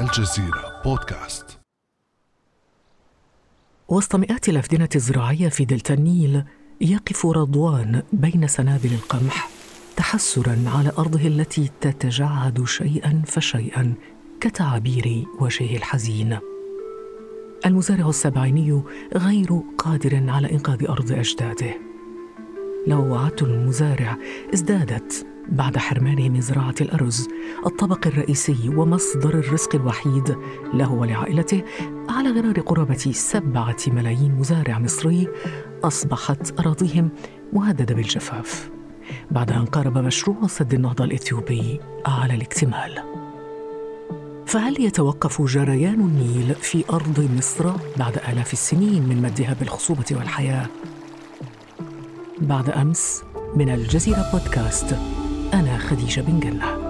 الجزيرة بودكاست. وسط مئات الأفدنة الزراعية في دلتا النيل يقف رضوان بين سنابل القمح تحسرا على أرضه التي تتجعد شيئا فشيئا كتعابير وجهه الحزين. المزارع السبعيني غير قادر على إنقاذ أرض أجداده. لوعات المزارع ازدادت. بعد حرمانه من زراعة الأرز الطبق الرئيسي ومصدر الرزق الوحيد له ولعائلته على غرار قرابة سبعة ملايين مزارع مصري أصبحت أراضيهم مهددة بالجفاف. بعد أن قارب مشروع سد النهضة الإثيوبي على الاكتمال. فهل يتوقف جريان النيل في أرض مصر بعد آلاف السنين من مدها بالخصوبة والحياة؟ بعد أمس من الجزيرة بودكاست. أنا خديجة بن جنة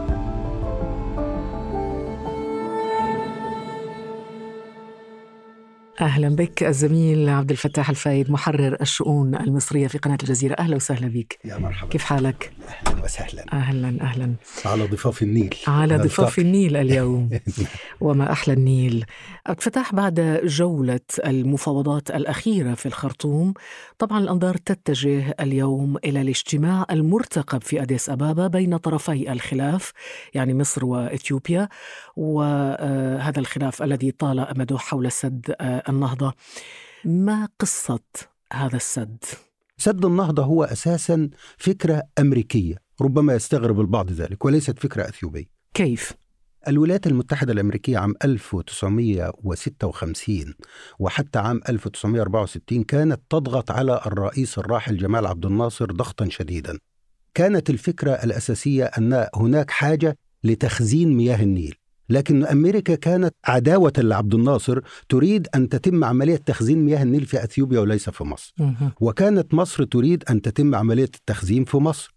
أهلا بك الزميل عبد الفتاح الفايد محرر الشؤون المصرية في قناة الجزيرة. أهلا وسهلا بك. يا مرحبا. كيف حالك؟ أهلا وسهلا. أهلا أهلا. على ضفاف النيل. على ضفاف النيل اليوم. وما أحلى النيل. الفتاح بعد جولة المفاوضات الأخيرة في الخرطوم. طبعا الأنظار تتجه اليوم إلى الاجتماع المرتقب في أديس أبابا بين طرفي الخلاف يعني مصر وإثيوبيا. وهذا الخلاف الذي طال أمده حول سد النهضة. ما قصة هذا السد؟ سد النهضة هو أساسا فكرة أمريكية ربما يستغرب البعض ذلك وليست فكرة أثيوبية. كيف؟ الولايات المتحدة الأمريكية عام 1956 وحتى عام 1964 كانت تضغط على الرئيس الراحل جمال عبد الناصر ضغطا شديدا. كانت الفكرة الأساسية أن هناك حاجة لتخزين مياه النيل. لكن أمريكا كانت عداوة لعبد الناصر تريد أن تتم عملية تخزين مياه النيل في أثيوبيا وليس في مصر. وكانت مصر تريد أن تتم عملية التخزين في مصر.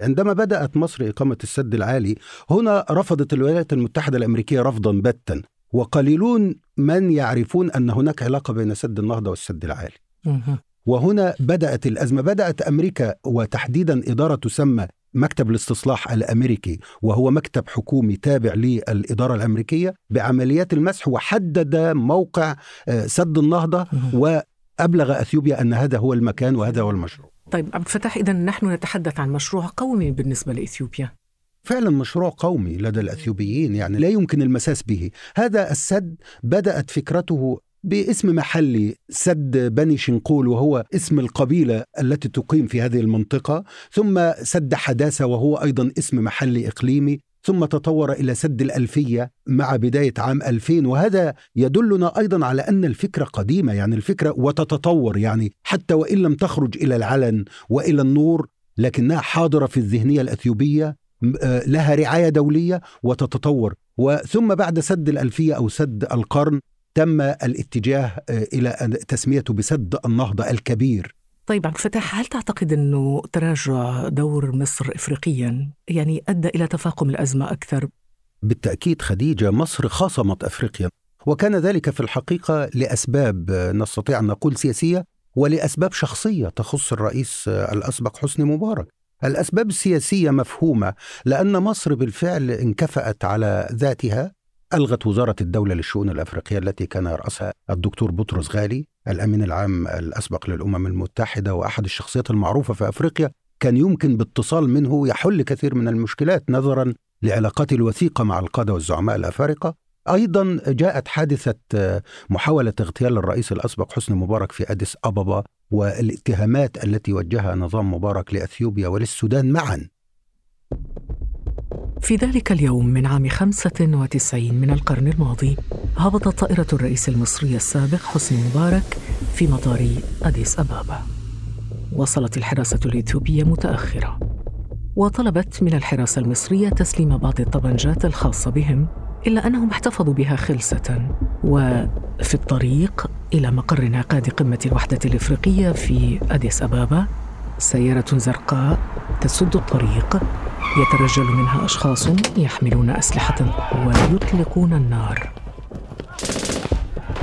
عندما بدأت مصر إقامة السد العالي هنا رفضت الولايات المتحدة الأمريكية رفضا باتا وقليلون من يعرفون أن هناك علاقة بين سد النهضة والسد العالي. وهنا بدأت الأزمة، بدأت أمريكا وتحديدا إدارة تسمى مكتب الاستصلاح الأمريكي وهو مكتب حكومي تابع للإدارة الأمريكية بعمليات المسح وحدد موقع سد النهضة وأبلغ أثيوبيا أن هذا هو المكان وهذا هو المشروع. طيب عبد الفتاح اذا نحن نتحدث عن مشروع قومي بالنسبة لإثيوبيا. فعلا مشروع قومي لدى الأثيوبيين يعني لا يمكن المساس به، هذا السد بدأت فكرته باسم محلي سد بني شنقول وهو اسم القبيلة التي تقيم في هذه المنطقة، ثم سد حداثة وهو أيضا اسم محلي إقليمي، ثم تطور إلى سد الألفية مع بداية عام 2000 وهذا يدلنا أيضا على أن الفكرة قديمة يعني الفكرة وتتطور يعني حتى وإن لم تخرج إلى العلن وإلى النور لكنها حاضرة في الذهنية الأثيوبية لها رعاية دولية وتتطور. وثم بعد سد الألفية أو سد القرن تم الاتجاه إلى تسميته بسد النهضه الكبير. طيب عبد الفتاح هل تعتقد أنه تراجع دور مصر افريقيا يعني أدى إلى تفاقم الأزمة أكثر؟ بالتأكيد خديجة مصر خاصمت إفريقيا وكان ذلك في الحقيقة لأسباب نستطيع أن نقول سياسية ولأسباب شخصية تخص الرئيس الأسبق حسني مبارك. الأسباب السياسية مفهومة لأن مصر بالفعل انكفأت على ذاتها ألغت وزارة الدولة للشؤون الأفريقية التي كان يرأسها الدكتور بطرس غالي الأمين العام الأسبق للأمم المتحدة وأحد الشخصيات المعروفة في أفريقيا كان يمكن باتصال منه يحل كثير من المشكلات نظرا لعلاقاته الوثيقة مع القادة والزعماء الأفارقة. أيضا جاءت حادثة محاولة اغتيال الرئيس الأسبق حسني مبارك في أديس أبابا والاتهامات التي وجهها نظام مبارك لأثيوبيا وللسودان معا. في ذلك اليوم من عام 95 من القرن الماضي هبطت طائرة الرئيس المصري السابق حسني مبارك في مطار أديس أبابا. وصلت الحراسة الإثيوبية متأخرة. وطلبت من الحراسة المصرية تسليم بعض الطبنجات الخاصة بهم إلا أنهم احتفظوا بها خلسة. وفي الطريق إلى مقر انعقاد قمة الوحدة الإفريقية في أديس أبابا سيارة زرقاء تسد الطريق يترجل منها أشخاص يحملون أسلحة ويطلقون النار.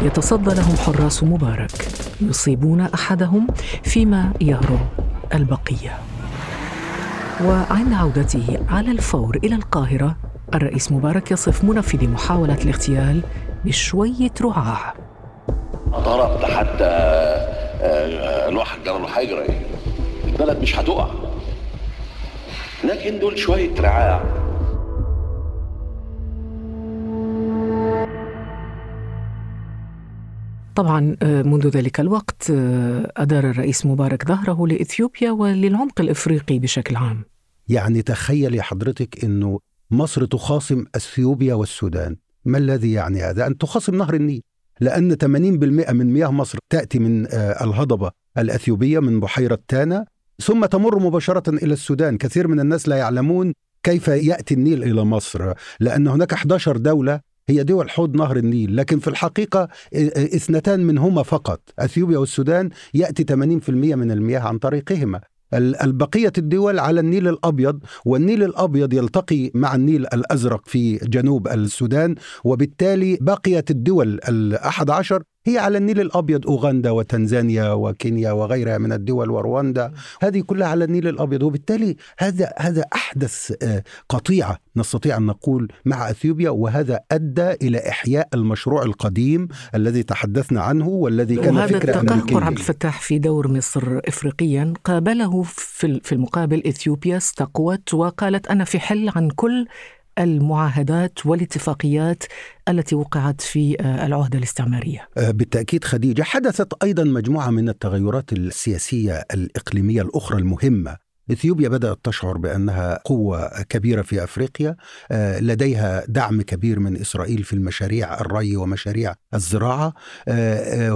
يتصدى لهم حراس مبارك يصيبون أحدهم فيما يهرب البقية. وعند عودته على الفور إلى القاهرة الرئيس مبارك يصف منفذي محاولة الاغتيال بشوية رعاع. ضرب حتى آه، الواحد قال له هيجري البلد مش هتقع. لكن دول شوية رعاع. طبعا آه، منذ ذلك الوقت آه، أدار الرئيس مبارك ظهره لإثيوبيا وللعمق الإفريقي بشكل عام. يعني تخيل يا حضرتك أنه مصر تخاصم أثيوبيا والسودان. ما الذي يعني هذا؟ أن تخاصم نهر النيل. لأن 80% من مياه مصر تأتي من آه، الهضبة الأثيوبية من بحيرة تانا ثم تمر مباشرة إلى السودان. كثير من الناس لا يعلمون كيف يأتي النيل إلى مصر لأن هناك 11 دولة هي دول حوض نهر النيل. لكن في الحقيقة اثنتان منهما فقط أثيوبيا والسودان يأتي 80% من المياه عن طريقهما. البقية الدول على النيل الأبيض والنيل الأبيض يلتقي مع النيل الأزرق في جنوب السودان وبالتالي بقيت الدول الأحد عشر هي على النيل الأبيض أوغندا وتنزانيا وكينيا وغيرها من الدول ورواندا. هذه كلها على النيل الأبيض. وبالتالي هذا هذا أحدث آه، قطيعة نستطيع أن نقول مع إثيوبيا وهذا أدى إلى إحياء المشروع القديم الذي تحدثنا عنه والذي كان وهذا فكرة التقهقر عبد الفتاح في دور مصر افريقيا قابله في المقابل إثيوبيا استقوت وقالت أنا في حل عن كل المعاهدات والاتفاقيات التي وقعت في آه، العهدة الاستعمارية. آه، بالتأكيد خديجة حدثت أيضا مجموعة من التغيرات السياسية الإقليمية الأخرى المهمة. إثيوبيا بدأت تشعر بأنها قوة كبيرة في أفريقيا آه، لديها دعم كبير من إسرائيل في المشاريع الري ومشاريع الزراعة.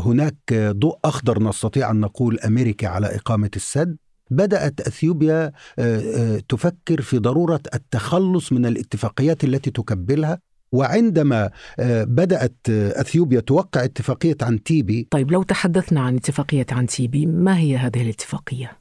هناك ضوء أخضر نستطيع أن نقول أمريكا على إقامة السد. بدأت أثيوبيا آه، آه، تفكر في ضرورة التخلص من الاتفاقيات التي تكبلها وعندما آه، بدأت أثيوبيا توقع اتفاقية عن تيبي طيب لو تحدثنا عن اتفاقية عن تيبي ما هي هذه الاتفاقية؟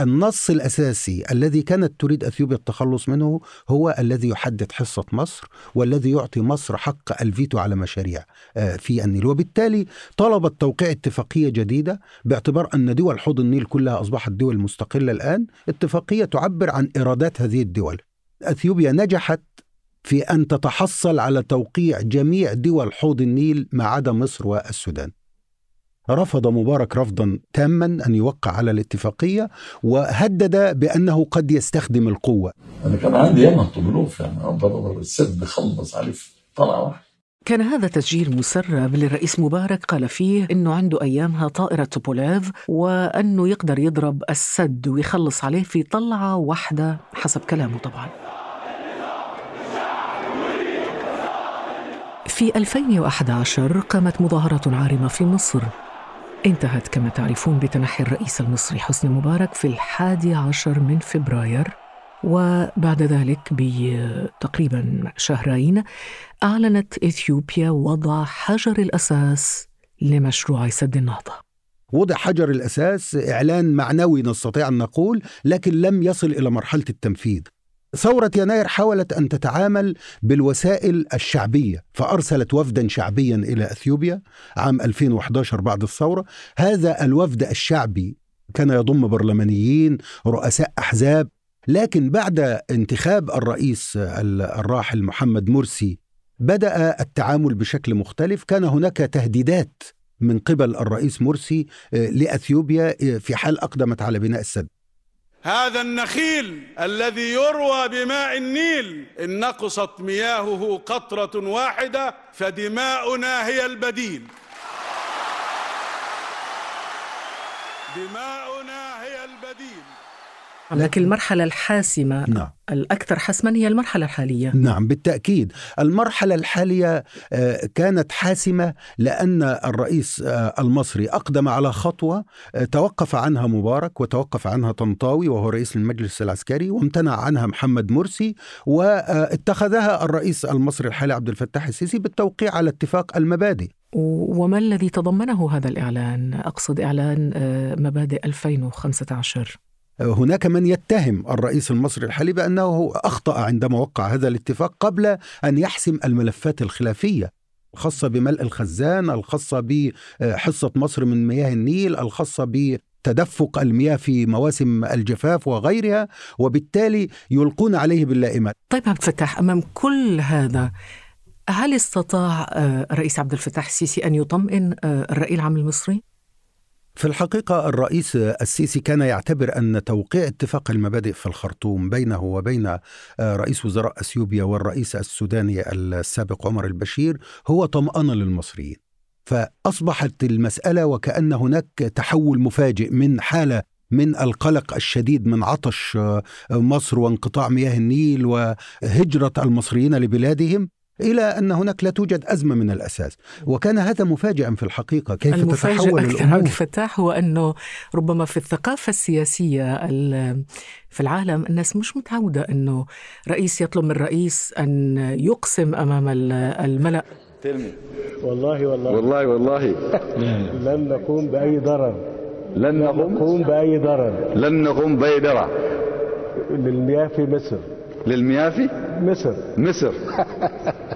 النص الأساسي الذي كانت تريد أثيوبيا التخلص منه هو الذي يحدد حصة مصر والذي يعطي مصر حق الفيتو على مشاريع آه، في النيل. وبالتالي طلبت توقيع اتفاقية جديدة باعتبار أن دول حوض النيل كلها أصبحت دول مستقلة الآن. اتفاقية تعبر عن إيرادات هذه الدول. أثيوبيا نجحت في أن تتحصل على توقيع جميع دول حوض النيل ما عدا مصر والسودان. رفض مبارك رفضا تاما أن يوقع على الاتفاقية وهدد بأنه قد يستخدم القوة. أنا كان عندي ياما طبلوف يعني السد خلص عليه طلع واحد. كان هذا تسجيل مسرب للرئيس مبارك قال فيه إنه عنده أيامها طائرة توبوليف وأنه يقدر يضرب السد ويخلص عليه في طلعة واحدة حسب كلامه طبعا. في 2011 قامت مظاهرات عارمة في مصر انتهت كما تعرفون بتنحي الرئيس المصري حسني مبارك في الحادي عشر من فبراير وبعد ذلك بتقريبا شهرين أعلنت إثيوبيا وضع حجر الأساس لمشروع سد النهضة. وضع حجر الأساس إعلان معنوي نستطيع أن نقول لكن لم يصل إلى مرحلة التنفيذ. ثورة يناير حاولت أن تتعامل بالوسائل الشعبية فأرسلت وفدا شعبيا إلى أثيوبيا عام 2011 بعد الثورة. هذا الوفد الشعبي كان يضم برلمانيين رؤساء أحزاب لكن بعد انتخاب الرئيس الراحل محمد مرسي بدأ التعامل بشكل مختلف. كان هناك تهديدات من قبل الرئيس مرسي لأثيوبيا في حال أقدمت على بناء السد. هذا النخيل الذي يروى بماء النيل إن نقصت مياهه قطرة واحدة فدماؤنا هي البديل. دماؤنا هي البديل. لكن المرحلة الحاسمة نعم. الأكثر حسما هي المرحلة الحالية. نعم بالتأكيد. المرحلة الحالية آه، كانت حاسمة لأن الرئيس آه، المصري أقدم على خطوة آه، توقف عنها مبارك وتوقف عنها طنطاوي وهو رئيس المجلس العسكري وامتنع عنها محمد مرسي واتخذها الرئيس المصري الحالي عبد الفتاح السيسي بالتوقيع على اتفاق المبادئ. وما الذي تضمنه هذا الإعلان؟ أقصد إعلان مبادئ 2015 هناك من يتهم الرئيس المصري الحالي بأنه أخطأ عندما وقع هذا الاتفاق قبل أن يحسم الملفات الخلافية الخاصة بملء الخزان، الخاصة بحصة مصر من مياه النيل، الخاصة تدفق المياه في مواسم الجفاف وغيرها وبالتالي يلقون عليه باللائمات طيب عبد الفتاح أمام كل هذا هل استطاع آه، الرئيس عبد الفتاح السيسي أن يطمئن آه، الرأي العام المصري؟ في الحقيقة الرئيس السيسي كان يعتبر أن توقيع اتفاق المبادئ في الخرطوم بينه وبين آه، رئيس وزراء أثيوبيا والرئيس السوداني السابق عمر البشير هو طمأنة للمصريين. فأصبحت المسألة وكأن هناك تحول مفاجئ من حالة من القلق الشديد من عطش آه، مصر وانقطاع مياه النيل وهجرة المصريين لبلادهم إلى أن هناك لا توجد أزمة من الأساس. وكان هذا مفاجئا في الحقيقة كيف تتحول أكثر الأمور؟ عبد الفتاح هو أنه ربما في الثقافة السياسية ال- في العالم الناس مش متعودة أنه رئيس يطلب من رئيس أن يقسم أمام ال- الملأ. والله والله. والله والله. لن نقوم بأي ضرر. لن نقوم؟ بأي ضرر. لن نقوم بيدرة للمياه في مصر. للمياه في؟ مصر. مصر.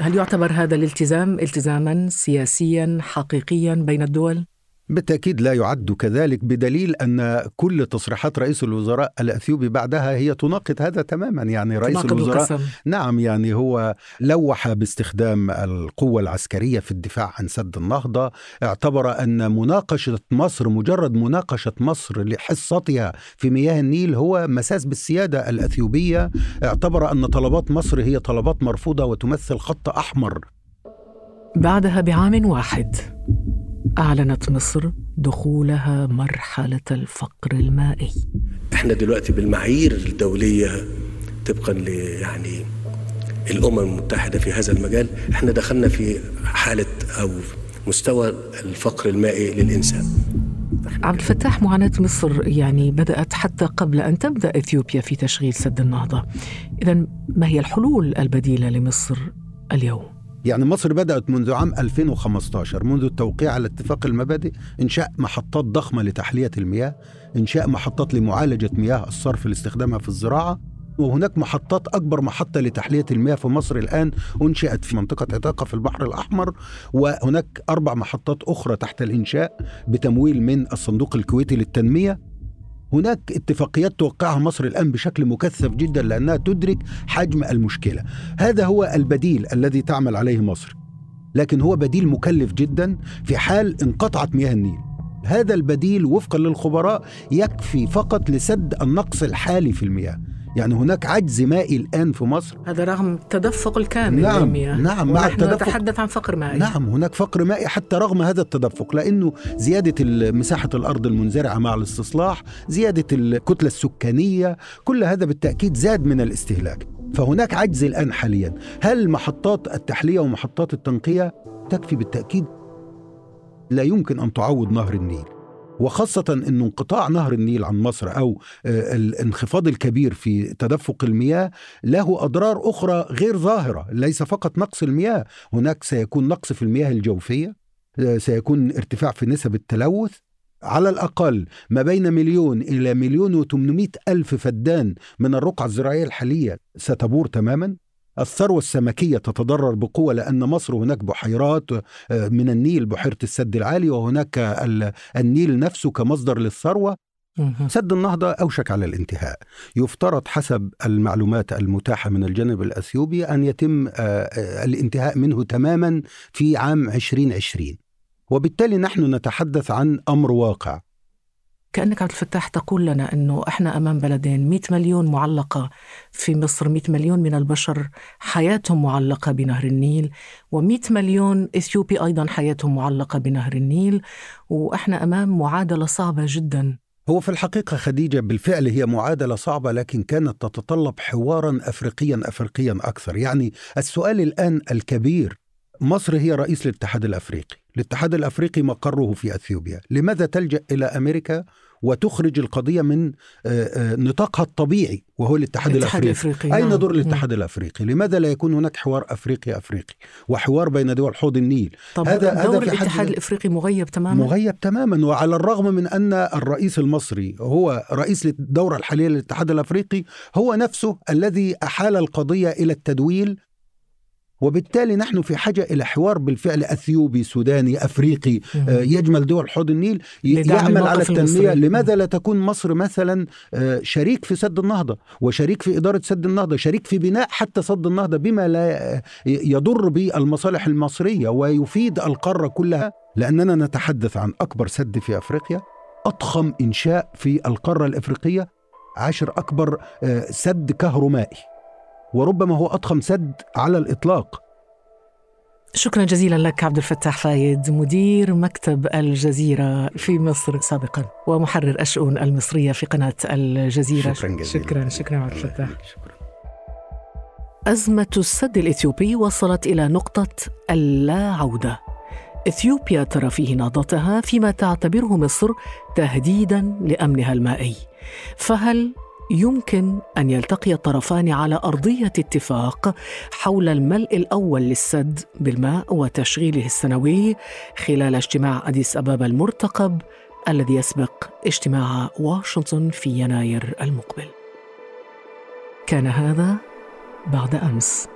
هل يعتبر هذا الالتزام التزاما سياسيا حقيقيا بين الدول؟ بالتأكيد لا يعد كذلك بدليل أن كل تصريحات رئيس الوزراء الأثيوبي بعدها هي تناقض هذا تماما. يعني رئيس تناقض الوزراء القسم. نعم يعني هو لوح باستخدام القوة العسكرية في الدفاع عن سد النهضة اعتبر أن مناقشة مصر مجرد مناقشة مصر لحصتها في مياه النيل هو مساس بالسيادة الأثيوبية. اعتبر أن طلبات مصر هي طلبات مرفوضة وتمثل خط أحمر. بعدها بعام واحد. أعلنت مصر دخولها مرحلة الفقر المائي. إحنا دلوقتي بالمعايير الدولية طبقا يعني الأمم المتحدة في هذا المجال إحنا دخلنا في حالة أو مستوى الفقر المائي للإنسان. عبد الفتاح معاناة مصر يعني بدأت حتى قبل أن تبدأ إثيوبيا في تشغيل سد النهضة. اذا ما هي الحلول البديلة لمصر اليوم؟ يعني مصر بدأت منذ عام 2015 منذ التوقيع على اتفاق المبادئ إنشاء محطات ضخمة لتحلية المياه إنشاء محطات لمعالجة مياه الصرف لاستخدامها في الزراعة وهناك محطات أكبر محطة لتحلية المياه في مصر الآن أنشئت في منطقة عتاقة في البحر الأحمر وهناك أربع محطات أخرى تحت الإنشاء بتمويل من الصندوق الكويتي للتنمية. هناك اتفاقيات توقعها مصر الآن بشكل مكثف جدا لأنها تدرك حجم المشكلة. هذا هو البديل الذي تعمل عليه مصر. لكن هو بديل مكلف جدا في حال انقطعت مياه النيل. هذا البديل وفقا للخبراء يكفي فقط لسد النقص الحالي في المياه. يعني هناك عجز مائي الآن في مصر هذا رغم التدفق الكامل نعم، نعم، مع التدفق. نتحدث عن فقر مائي نعم هناك فقر مائي حتى رغم هذا التدفق لأنه زيادة ال- مساحة الأرض المنزرعة مع الاستصلاح، زيادة الكتلة السكانية، كل هذا بالتأكيد زاد من الاستهلاك. فهناك عجز الآن حاليا، هل محطات التحلية ومحطات التنقية تكفي بالتأكيد؟ لا يمكن أن تعوض نهر النيل. وخاصة أن انقطاع نهر النيل عن مصر أو آه، الانخفاض الكبير في تدفق المياه له أضرار أخرى غير ظاهرة ليس فقط نقص المياه هناك سيكون نقص في المياه الجوفية آه، سيكون ارتفاع في نسب التلوث على الأقل ما بين مليون إلى مليون وثمانمائة ألف فدان من الرقعة الزراعية الحالية ستبور تماما. الثروة السمكية تتضرر بقوة لأن مصر هناك بحيرات آه، من النيل بحيرة السد العالي وهناك ال- النيل نفسه كمصدر للثروة. سد النهضة أوشك على الانتهاء. يفترض حسب المعلومات المتاحة من الجانب الأثيوبي أن يتم آه، آه، الانتهاء منه تماما في عام 2020 وبالتالي نحن نتحدث عن أمر واقع. كأنك عبد الفتاح تقول لنا أنه إحنا أمام بلدين 100 مليون معلقة في مصر 100 مليون من البشر حياتهم معلقة بنهر النيل و100 مليون إثيوبي أيضا حياتهم معلقة بنهر النيل وإحنا أمام معادلة صعبة جدا. هو في الحقيقة خديجة بالفعل هي معادلة صعبة لكن كانت تتطلب حوارا أفريقيا أفريقيا أكثر. يعني السؤال الآن الكبير مصر هي رئيس الاتحاد الأفريقي. الاتحاد الأفريقي مقره في أثيوبيا. لماذا تلجأ إلى أمريكا وتخرج القضية من آه، آه، نطاقها الطبيعي وهو الاتحاد الاتحاد الأفريقي؟ الأفريقي، أين نعم. دور الاتحاد الأفريقي؟ لماذا لا يكون هناك حوار أفريقي أفريقي وحوار بين دول حوض النيل؟ طب هذا- هذا دور حد الاتحاد الإفريقي مغيب تماما؟ مغيب تماما وعلى الرغم من أن الرئيس المصري هو رئيس الدوره الحالية للاتحاد الأفريقي هو نفسه الذي أحال القضية إلى التدويل وبالتالي نحن في حاجة إلى حوار بالفعل أثيوبي سوداني أفريقي آه، يجمل دول حوض النيل يعمل على التنمية. المصري. لماذا لا تكون مصر مثلا آه، شريك في سد النهضة وشريك في إدارة سد النهضة شريك في بناء حتى سد النهضة بما لا آه، يضر بالمصالح المصرية ويفيد القارة كلها؟ لأننا نتحدث عن أكبر سد في أفريقيا أضخم إنشاء في القارة الأفريقية عاشر أكبر سد كهرمائي. وربما هو أضخم سد على الإطلاق. شكرا جزيلا لك عبد الفتاح فايد مدير مكتب الجزيرة في مصر سابقا ومحرر الشؤون المصرية في قناة الجزيرة. شكراً جزيلاً. شكرا شكرا عبد الفتاح. شكرا. أزمة السد الإثيوبي وصلت إلى نقطة اللا عودة إثيوبيا ترى فيه نهضتها فيما تعتبره مصر تهديدا لأمنها المائي. فهل يمكن أن يلتقي الطرفان على أرضية اتفاق حول الملء الأول للسد بالماء وتشغيله السنوي خلال اجتماع أديس أبابا المرتقب الذي يسبق اجتماع واشنطن في يناير المقبل. كان هذا بعد أمس.